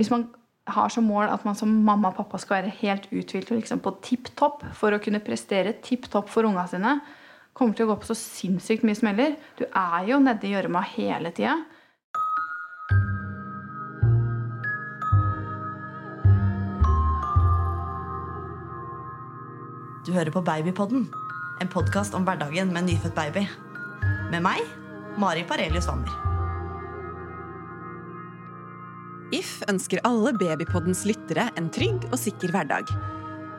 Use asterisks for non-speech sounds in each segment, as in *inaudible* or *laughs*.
Hvis man har som mål at man som mamma og pappa skal være helt uthvilt og liksom på tipp topp for å kunne prestere tipp topp for unga sine, kommer til å gå på så sinnssykt mye smeller. Du er jo nedi gjørma hele tida. Du hører på Babypodden, en podkast om hverdagen med en nyfødt baby. Med meg, Mari Parelius Wammer. Ønsker alle Babypoddens lyttere en trygg og sikker hverdag.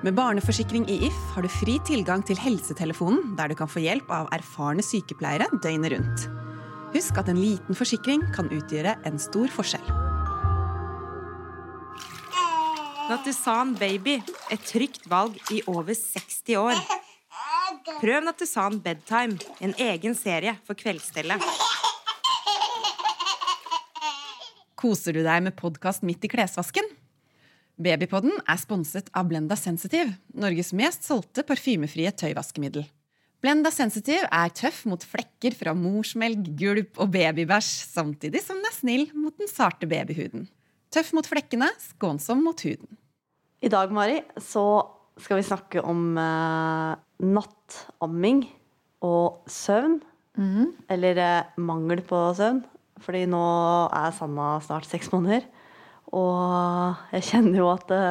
Med barneforsikring i If har du fri tilgang til helsetelefonen, der du kan få hjelp av erfarne sykepleiere døgnet rundt. Husk at en liten forsikring kan utgjøre en stor forskjell. Nattusan Baby, et trygt valg i over 60 år. Prøv Nattusan Bedtime, en egen serie for kveldsstellet. Koser du deg med podkast midt i klesvasken? Babypodden er sponset av Blenda Sensitive, Norges mest solgte parfymefrie tøyvaskemiddel. Blenda Sensitive er tøff mot flekker fra morsmelk, gulp og babybæsj, samtidig som den er snill mot den sarte babyhuden. Tøff mot flekkene, skånsom mot huden. I dag, Mari, så skal vi snakke om eh, nattamming og søvn. Eller eh, mangel på søvn. Fordi nå er Sanna snart seks måneder. Og jeg kjenner jo at det,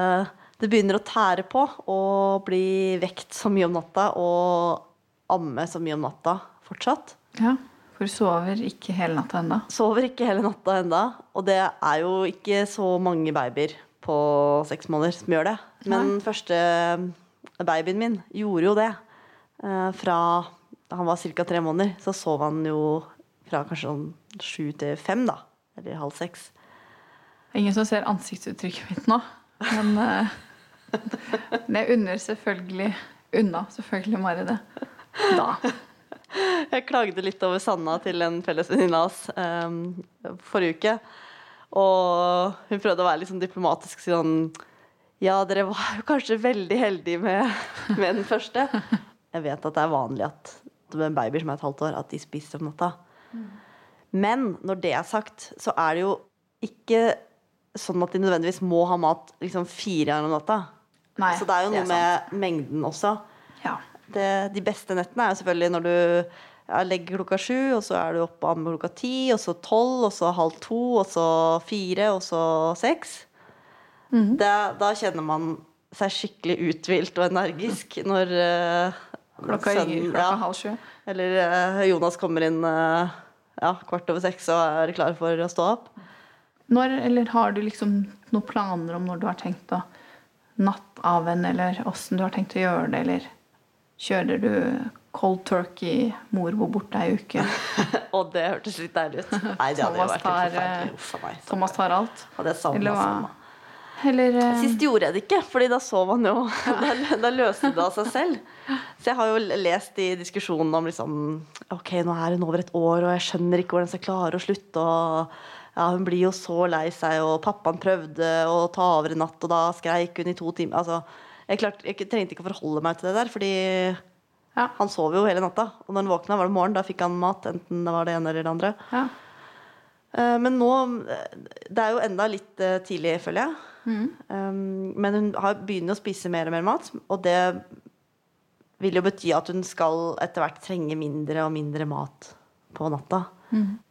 det begynner å tære på å bli vekt så mye om natta og amme så mye om natta fortsatt. Ja, For du sover ikke hele natta enda? Sover ikke hele natta enda, og det er jo ikke så mange babyer på seks måneder som gjør det. Men Nei. første babyen min gjorde jo det. Eh, Fra han var ca. tre måneder, så sov han jo fra kanskje sånn sju til fem, da. Eller halv seks. Ingen som ser ansiktsuttrykket mitt nå. Men eh, men jeg unner selvfølgelig unna selvfølgelig Mari det. Da. Jeg klagde litt over Sanna til en felles venninne av oss um, forrige uke. Og hun prøvde å være litt sånn diplomatisk. Sånn, ja, dere var jo kanskje veldig heldige med, med den første. Jeg vet at det er vanlig at med babyer som er et halvt år, at de spiser om natta. Men når det er sagt, så er det jo ikke sånn at de nødvendigvis må ha mat liksom fire ganger om natta. Nei, så det er jo noe er med mengden også. Ja. Det, de beste nettene er jo selvfølgelig når du ja, legger klokka sju, og så er du oppe og ammer klokka ti, og så tolv, og så halv to, og så fire, og så seks. det, da kjenner man seg skikkelig uthvilt og energisk når eh, Klokka sønnen- ringer klokka ja, halv sju. Eller eh, Jonas kommer inn eh, ja, kvart over seks og er klar for å stå opp. Når, eller har du liksom noen planer om når du har tenkt å en eller åssen du har tenkt å gjøre det, eller kjører du cold turkey, mor bor borte ei uke? *laughs* Og det hørtes litt deilig ut. Nei, det hadde jo Thomas vært helt forferdelig. Uff a meg. Thomas tar alt? Hadde jeg savnet Eller hva? Eller uh... Sist gjorde jeg det ikke, fordi da sov han jo. *laughs* Da, da løste det av seg *laughs* selv. Så jeg har jo lest i diskusjonen om liksom Ok, nå er hun over et år, og jeg skjønner ikke hvordan jeg skal klare å slutte. Og ja, hun blir jo så lei seg, og pappaen prøvde å ta over en natt, og da skreik hun i to timer. Altså, jeg, klarte, jeg trengte ikke å forholde meg til det der, fordi Ja. han sov jo hele natta. Og når han våkna, var det morgen. Da fikk han mat, enten det var det ene eller det andre. ja. Eh, Men nå eh, Det er jo enda litt tidlig, føler jeg. Um, men hun har, begynner å spise mer og mer mat, og det vil jo bety at hun skal etter hvert trenge mindre og mindre mat på natta.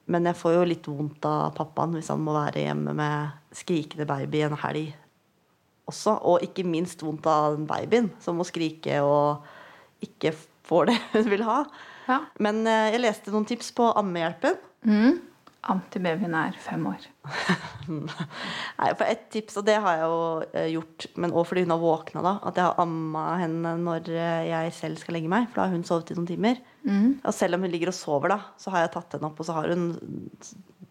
Men jeg får jo litt vondt av pappaen hvis han må være hjemme med skrikende baby en helg også. Og ikke minst vondt av den babyen som må skrike og ikke får det *laughs* hun vil ha. ja. Men eh, jeg leste noen tips på Ammehjelpen. Mm. Antibabyen er fem år. *laughs* Nei, for et tips, og det har jeg jo eh, gjort, men også fordi hun har våkna, da. At jeg har amma henne når eh, jeg selv skal legge meg, for da har hun sovet i noen timer. Og selv om hun ligger og sover, da, så har jeg tatt henne opp, og så har hun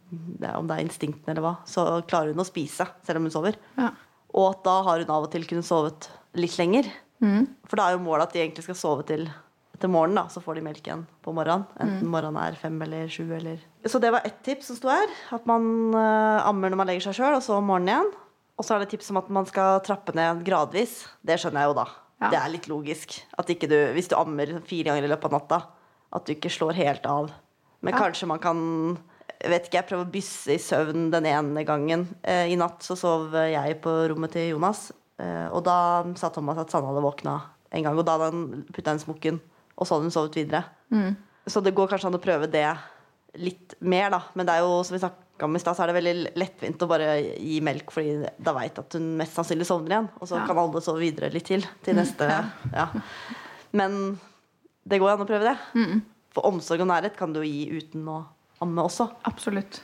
det Om det er instinktene eller hva, så klarer hun å spise selv om hun sover. Ja. Og at da har hun av og til kunnet sovet litt lenger. For da er jo målet at de egentlig skal sove til til morgenen, da, så får de melk igjen på morgenen. Enten morgenen er fem eller sju. Eller. Så det var ett tips som sto her. At man eh, ammer når man legger seg sjøl, og så om morgenen igjen. Og så er det tips om at man skal trappe ned gradvis. Det skjønner jeg jo, da. Ja. Det er litt logisk. At ikke du, hvis du ammer fire ganger i løpet av natta, at du ikke slår helt av. Men Ja. kanskje man kan vet ikke, jeg prøver å bysse i søvn den ene gangen. Eh, I natt så sov jeg på rommet til Jonas, eh, og da sa Thomas at Sanne hadde våkna en gang. Og da hadde han putta inn smokken, og så hadde hun sovet videre. Så det går kanskje an å prøve det litt mer, da. Men det er jo, som vi snakka om i stad, så er det veldig lettvint å bare gi melk, fordi da veit at hun mest sannsynlig sovner igjen. Og så Ja. kan alle sove videre litt til. Til neste ja. Men det går an å prøve det. For omsorg og nærhet kan du jo gi uten å amme også. Absolutt.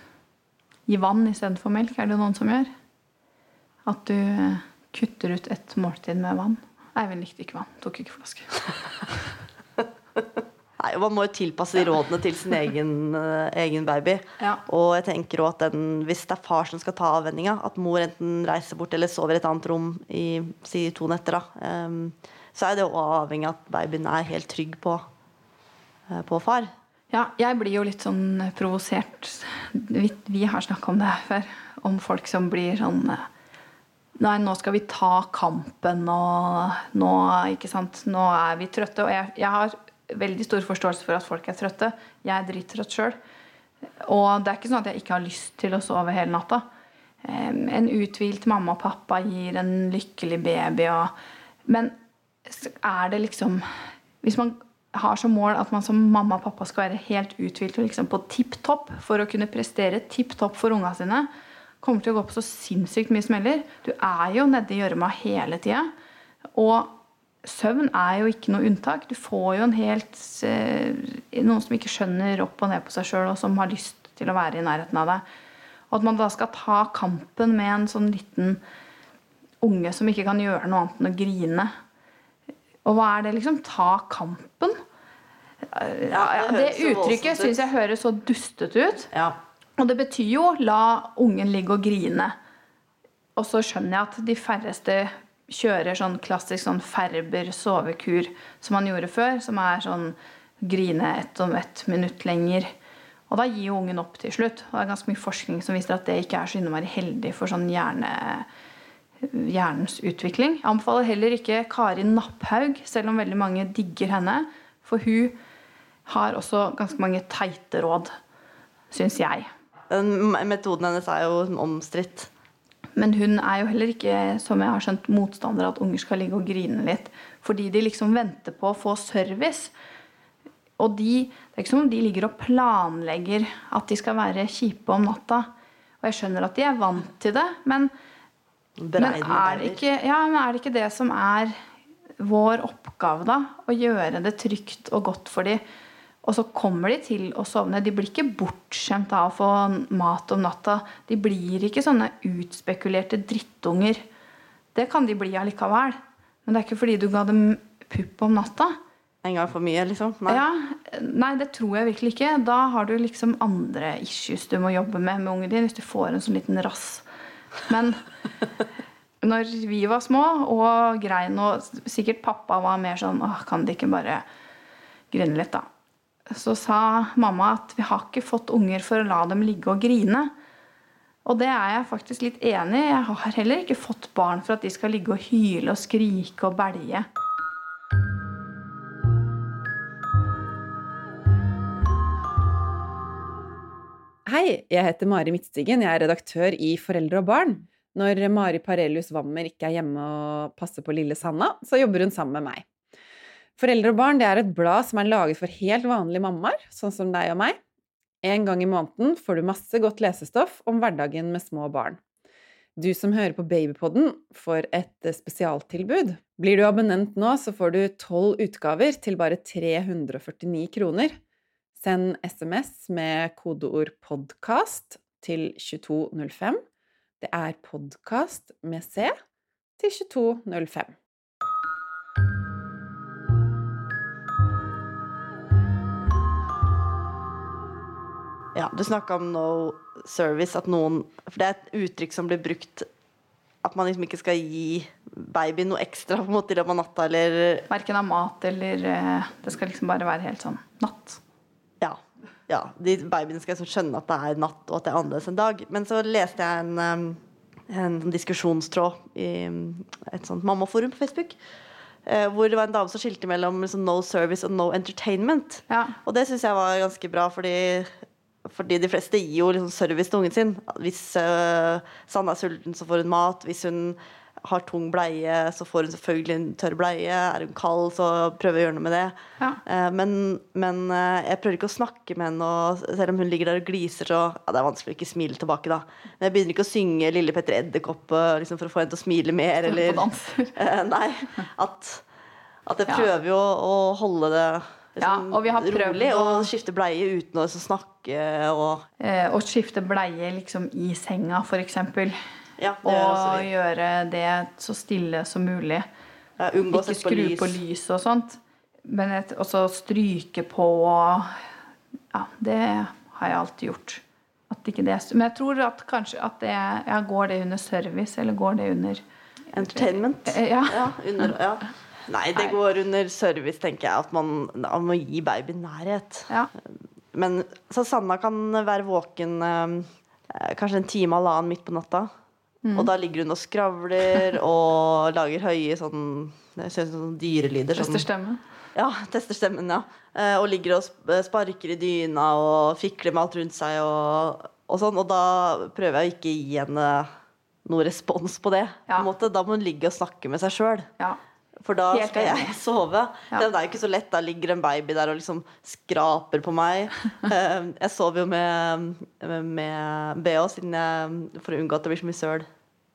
Gi vann istedenfor melk er det noen som gjør. At du eh, kutter ut et måltid med vann. Eivind likte ikke vann. Tok ikke flaske. *laughs* Nei, Man må jo tilpasse de rådene til sin egen, eh, egen baby. Ja. Og jeg tenker også at den, hvis det er far som skal ta avvenninga, at mor enten reiser bort eller sover i et annet rom i si to netter, da, um, så er det jo avhengig av at babyen er helt trygg på, eh, på far. Ja, jeg blir jo litt sånn provosert. Vi, vi har snakka om det før. Om folk som blir sånn eh, Nei, nå skal vi ta kampen, og nå, ikke sant, nå er vi trøtte. Og jeg, jeg har veldig stor forståelse for at folk er trøtte. Jeg er drittrøtt sjøl. Og det er ikke sånn at jeg ikke har lyst til å sove hele natta. En uthvilt mamma og pappa gir en lykkelig baby og Men er det liksom Hvis man har som mål at man som mamma og pappa skal være helt uthvilt og liksom på tipp topp for å kunne prestere tipp topp for unga sine, kommer til å gå på så sinnssykt mye smeller. Du er jo nedi gjørma hele tida. Og søvn er jo ikke noe unntak. Du får jo en helt eh, Noen som ikke skjønner opp og ned på seg sjøl, og som har lyst til å være i nærheten av deg. Og at man da skal ta kampen med en sånn liten unge som ikke kan gjøre noe annet enn å grine. Og hva er det, liksom? Ta kampen? Ja, ja, det det uttrykket syns jeg høres så dustete ut. Ja. Og det betyr jo la ungen ligge og grine. Og så skjønner jeg at de færreste kjører sånn klassisk sånn Ferber sovekur som man gjorde før, som er sånn grine ett om ett minutt lenger. Og da gir jo ungen opp til slutt. Og det er ganske mye forskning som viser at det ikke er så innmari heldig for sånn hjerne, hjernens utvikling. Jeg anbefaler heller ikke Kari Napphaug, selv om veldig mange digger henne. For hun har også ganske mange teite råd, syns jeg. Den metoden hennes er jo omstridt. Men hun er jo heller ikke som jeg har skjønt, motstander av at unger skal ligge og grine litt. Fordi de liksom venter på å få service. Og de, det er ikke som om de ligger og planlegger at de skal være kjipe om natta. Og jeg skjønner at de er vant til det, men, men, er, det ikke, ja, men er det ikke det som er vår oppgave, da? Å gjøre det trygt og godt for dem. Og så kommer de til å sovne. De blir ikke bortskjemt av å få mat om natta. De blir ikke sånne utspekulerte drittunger. Det kan de bli allikevel. Men det er ikke fordi du ga dem pupp om natta. En gang for mye, liksom. Nei. Ja, nei, det tror jeg virkelig ikke. Da har du liksom andre issues du må jobbe med med ungen din, hvis du får en sånn liten rass. Men *laughs* når vi var små og grein, og sikkert pappa var mer sånn Åh, kan de ikke bare grine litt, da? Så sa mamma at vi har ikke fått unger for å la dem ligge og grine. Og det er jeg faktisk litt enig i. Jeg har heller ikke fått barn for at de skal ligge og hyle og skrike og belge. Hei, jeg heter Mari Midtstigen. Jeg er redaktør i Foreldre og barn. Når Mari Parelius Wammer ikke er hjemme og passer på lille Sanna, så jobber hun sammen med meg. Foreldre og barn det er et blad som er laget for helt vanlige mammaer, sånn som deg og meg. En gang i måneden får du masse godt lesestoff om hverdagen med små barn. Du som hører på Babypodden, får et spesialtilbud. Blir du abonnent nå, så får du tolv utgaver til bare 349 kroner. Send SMS med kodeord 'podkast' til 2205. Det er 'podkast' med C til 2205. Ja, du snakka om no service, at noen For det er et uttrykk som blir brukt at man liksom ikke skal gi babyen noe ekstra på en måte i løpet av natta, eller Verken av mat eller eh, Det skal liksom bare være helt sånn natt. Ja. ja de babyene skal liksom skjønne at det er natt, og at det er annerledes en dag. Men så leste jeg en, um, en sånn diskusjonstråd i um, et sånt mammaforum på Facebook. eh, hvor det var en dame som skilte mellom liksom, no service og no entertainment. Ja. Og det syns jeg var ganske bra, fordi fordi de fleste gir jo liksom service til ungen sin. Hvis uh, Sanne er sulten, så får hun mat. Hvis hun har tung bleie, så får hun selvfølgelig en tørr bleie. Er hun kald, så prøver jeg å gjøre noe med det. Ja. Uh, men, men uh, jeg prøver ikke å snakke med henne, og selv om hun ligger der og gliser, så ja, Det er vanskelig å ikke smile tilbake, da. Men jeg begynner ikke å synge 'Lille Petter Edderkopp' liksom, for å få henne til å smile mer, eller *laughs* Nei. At, at jeg prøver jo å holde det liksom, ja, og vi har rolig å... skifte bleie uten å snakke og eh, Å skifte bleie liksom i senga, f.eks. Ja, og gjøre det så stille som mulig. Ja, Ikke skru på, lys. på lyset og sånt. Men også stryke på Ja, det har jeg alltid gjort. Det, men jeg tror at kanskje at det ja, Går det under service, eller går det under Entertainment? Eh, ja. ja, under, ja. Nei, det går under service, tenker jeg. At man, man må gi babyen nærhet. Ja. Men så Sanna kan være våken eh, kanskje en time eller annen midt på natta. Mm. Og da ligger hun og skravler *laughs* og lager høye sånn, sånn dyrelyder. Tester stemmen? Ja, tester stemmen, ja. Eh, og ligger og sparker i dyna og fikler med alt rundt seg og, og sånn. Og da prøver jeg å ikke gi henne noe respons på det. Ja. På da må hun ligge og snakke med seg sjøl. Ja. For da skal jeg sove. Ja. Det er jo ikke så lett. Da ligger en baby der og liksom skraper på meg. *laughs* Eh, jeg sover jo med, med BH for å unngå at det blir så mye søl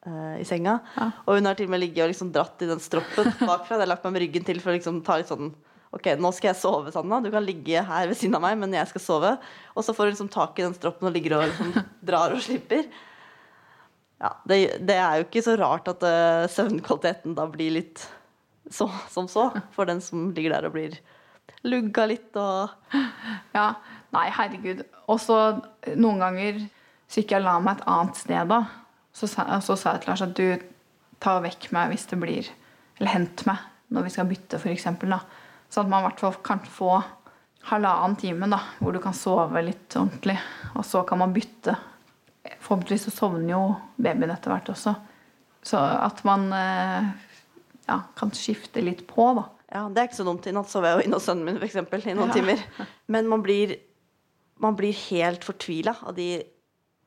uh, i senga. Ja. Og hun har til og med ligget og liksom dratt i den stroppen bakfra. Jeg har lagt meg med ryggen til for å liksom ta litt sånn Ok, nå skal jeg sove, Sanna. Du kan ligge her ved siden av meg, men jeg skal sove. Og så får hun liksom tak i den stroppen og ligger og liksom *laughs* drar og slipper. Ja, det, det, er jo ikke så rart at uh, søvnkvaliteten da blir litt så, som så, for den som ligger der og blir lugga litt og Ja. Nei, herregud. Og så noen ganger så gikk jeg la meg et annet sted da, så, så sa jeg til Lars at du tar vekk meg hvis det blir Eller hent meg når vi skal bytte, f.eks. Sånn at man i hvert fall kan få halvannen time da, hvor du kan sove litt ordentlig. Og så kan man bytte. Forhåpentligvis så sovner jo babyen etter hvert også. Så at man eh, ja, kan skifte litt på, da. Ja, det er ikke så dumt. I natt sov jeg jo inne hos sønnen min for eksempel, i noen ja. timer. Men man blir, man blir helt fortvila av de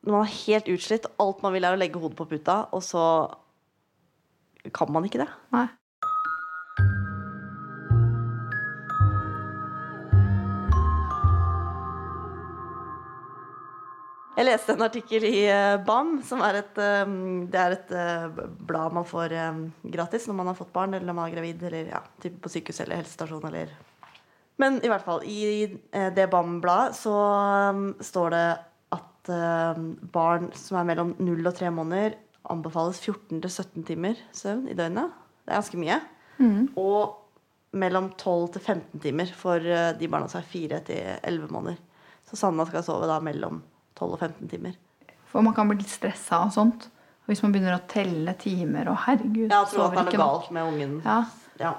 Når man er helt utslitt, alt man vil er å legge hodet på puta, og så kan man ikke det. Nei. Jeg leste en artikkel i eh, BAM, som er et, eh, det er et eh, blad man får gratis når man har fått barn eller når man er gravid, eller ja, på sykehus eller helsestasjon eller Men i hvert fall, i det BAM-bladet så står det at barn som er mellom 0 og 3 måneder, anbefales 14-17 timer søvn i døgnet. Det er ganske mye. Mm. Og mellom 12 til 15 timer for de barna som er 4 til 11 måneder. Så Sanna skal sove da mellom 12 og 15 timer. For man kan bli litt stressa og sånt. Hvis man begynner å telle timer og herregud Ja, tror at det er noe galt med ungen. Ja. ja.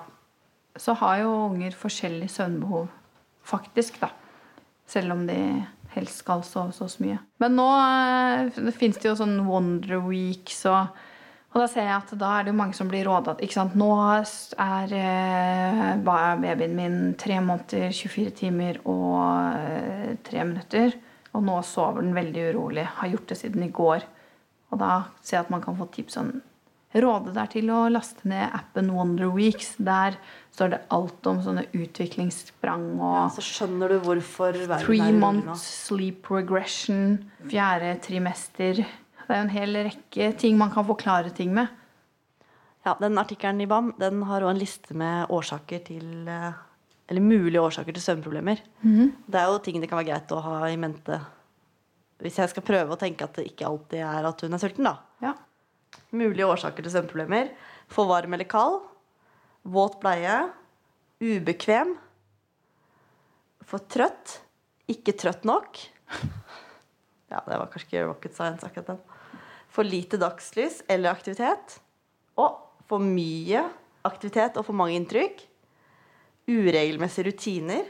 Så har jo unger forskjellig søvnbehov, faktisk, da. Selv om de helst skal sove så mye. Men nå eh, det fins det jo sånn Wonder Weeks og og da ser jeg at da er det jo mange som blir råda ikke sant? Nå er eh, babyen min tre måneder, 24 timer og eh, tre minutter. Og nå sover den veldig urolig. Har gjort det siden i går. Og da ser jeg at man kan få tips om Råde deg til å laste ned appen Wonder Weeks. Der står det alt om sånne utviklingssprang og ja, Så skjønner du hvorfor Three months sleep regression. Fjerde trimester. Det er jo en hel rekke ting man kan forklare ting med. Ja, den Artikkelen i BAM den har òg en liste med årsaker til uh eller mulige årsaker til søvnproblemer. Mm. Det er jo ting det kan være greit å ha i mente hvis jeg skal prøve å tenke at det ikke alltid er at hun er sulten. da. Ja. Mulige årsaker til søvnproblemer. For varm eller kald. Våt bleie. Ubekvem. For trøtt. Ikke trøtt nok. *laughs* Ja, det var kanskje ikke rocket science, akkurat den. For lite dagslys eller aktivitet. Og for mye aktivitet og for mange inntrykk uregelmessige rutiner,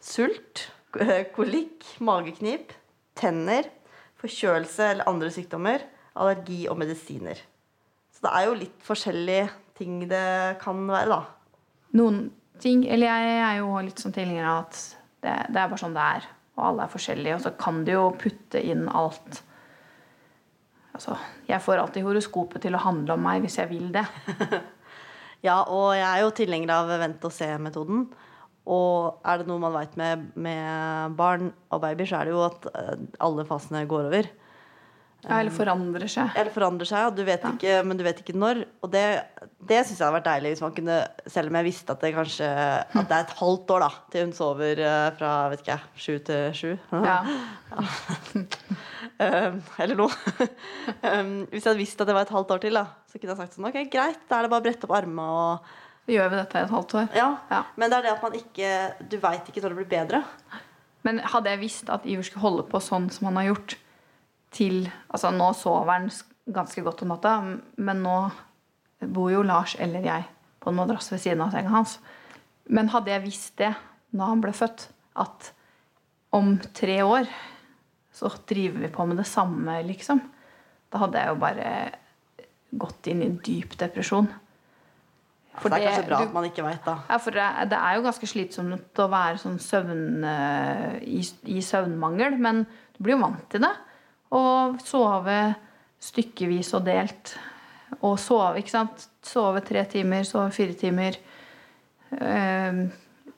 sult, *laughs* kolikk, mageknip, tenner, forkjølelse eller andre sykdommer, allergi og medisiner. Så det er jo litt forskjellige ting det kan være, da. Noen ting Eller jeg er jo litt sånn tilhenger av at det, det, er bare sånn det er. og alle er forskjellige. Og så kan du jo putte inn alt Altså, jeg får alltid horoskopet til å handle om meg hvis jeg vil det. *laughs* Ja, og jeg er jo tilhenger av vent-og-se-metoden. Og er det noe man veit med, med barn og babyer, så er det jo at eh, alle fasene går over. Ja, eller forandrer seg. Eller forandrer seg, og du vet ikke, men du vet ikke når. Og det, det syns jeg hadde vært deilig hvis man kunne Selv om jeg visste at det kanskje At det er et halvt år da til hun sover eh, fra vet ikke jeg, sju til sju. Ja. Um, *laughs* eller noe. um, *laughs* hvis jeg hadde visst at det var et halvt år til, da, så kunne jeg sagt sånn Ok, greit, da er det bare å brette opp armene og Gjør vi dette i et halvt år? Ja. Ja. Men det er det at man ikke Du veit ikke når det blir bedre. Men hadde jeg visst at Iver skulle holde på sånn som han har gjort til Altså, nå sover han ganske godt om natta, men nå bor jo Lars eller jeg på en madrass ved siden av senga hans. Men hadde jeg visst det da han ble født, at om tre år så driver vi på med det samme, liksom, da hadde jeg jo bare gått inn i en dyp depresjon. For det er kanskje bra du- at man ikke veit, da. ja, for det, det er jo ganske slitsomt å være sånn søvn, eh, i, i søvnmangel, men du blir jo vant til det. Og sove stykkevis og delt. Og sove, ikke sant. Sove tre timer, sove fire timer. Eh,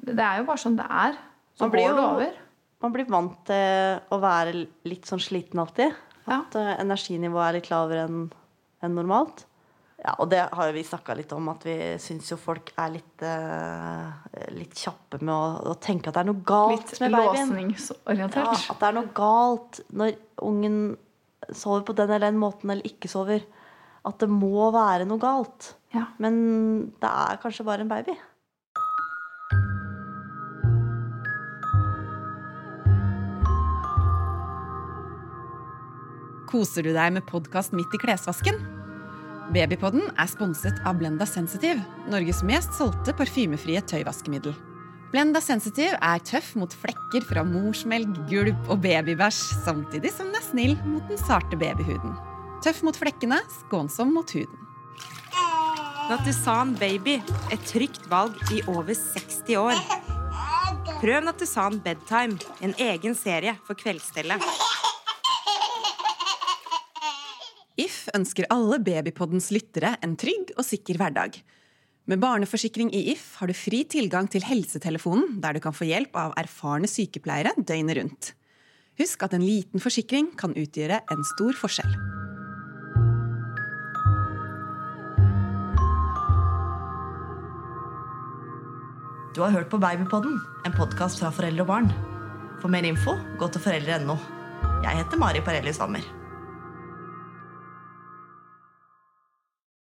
Det er jo bare sånn det er. Så Man blir går det over. Man blir vant til å være litt sånn sliten alltid. At ja. energinivået er litt lavere enn normalt. Ja, og det har jo vi snakka litt om, at vi syns jo folk er litt, uh, litt kjappe med å, å tenke at det er noe galt Litt med babyen. Ja, låsningsorientert. at det er noe galt når ungen sover på den eller den måten eller ikke sover. At det må være noe galt. Ja. Men det er kanskje bare en baby. Koser du deg med podkast midt i klesvasken? Babypodden er sponset av Blenda Sensitive, Norges mest solgte parfymefrie tøyvaskemiddel. Blenda Sensitive er tøff mot flekker fra morsmelk, gulp og babybæsj, samtidig som den er snill mot den sarte babyhuden. Tøff mot flekkene, skånsom mot huden. Nattusan Baby, et trygt valg i over 60 år. Prøv Nattusan Bedtime, en egen serie for kveldsstellet. If ønsker alle Babypoddens lyttere en trygg og sikker hverdag. Med barneforsikring i If har du fri tilgang til helsetelefonen, der du kan få hjelp av erfarne sykepleiere døgnet rundt. Husk at en liten forsikring kan utgjøre en stor forskjell. Du har hørt på Babypodden, en podkast fra foreldre og barn. For mer info, gå til foreldre.no. Jeg heter Mari Parelli Stammer.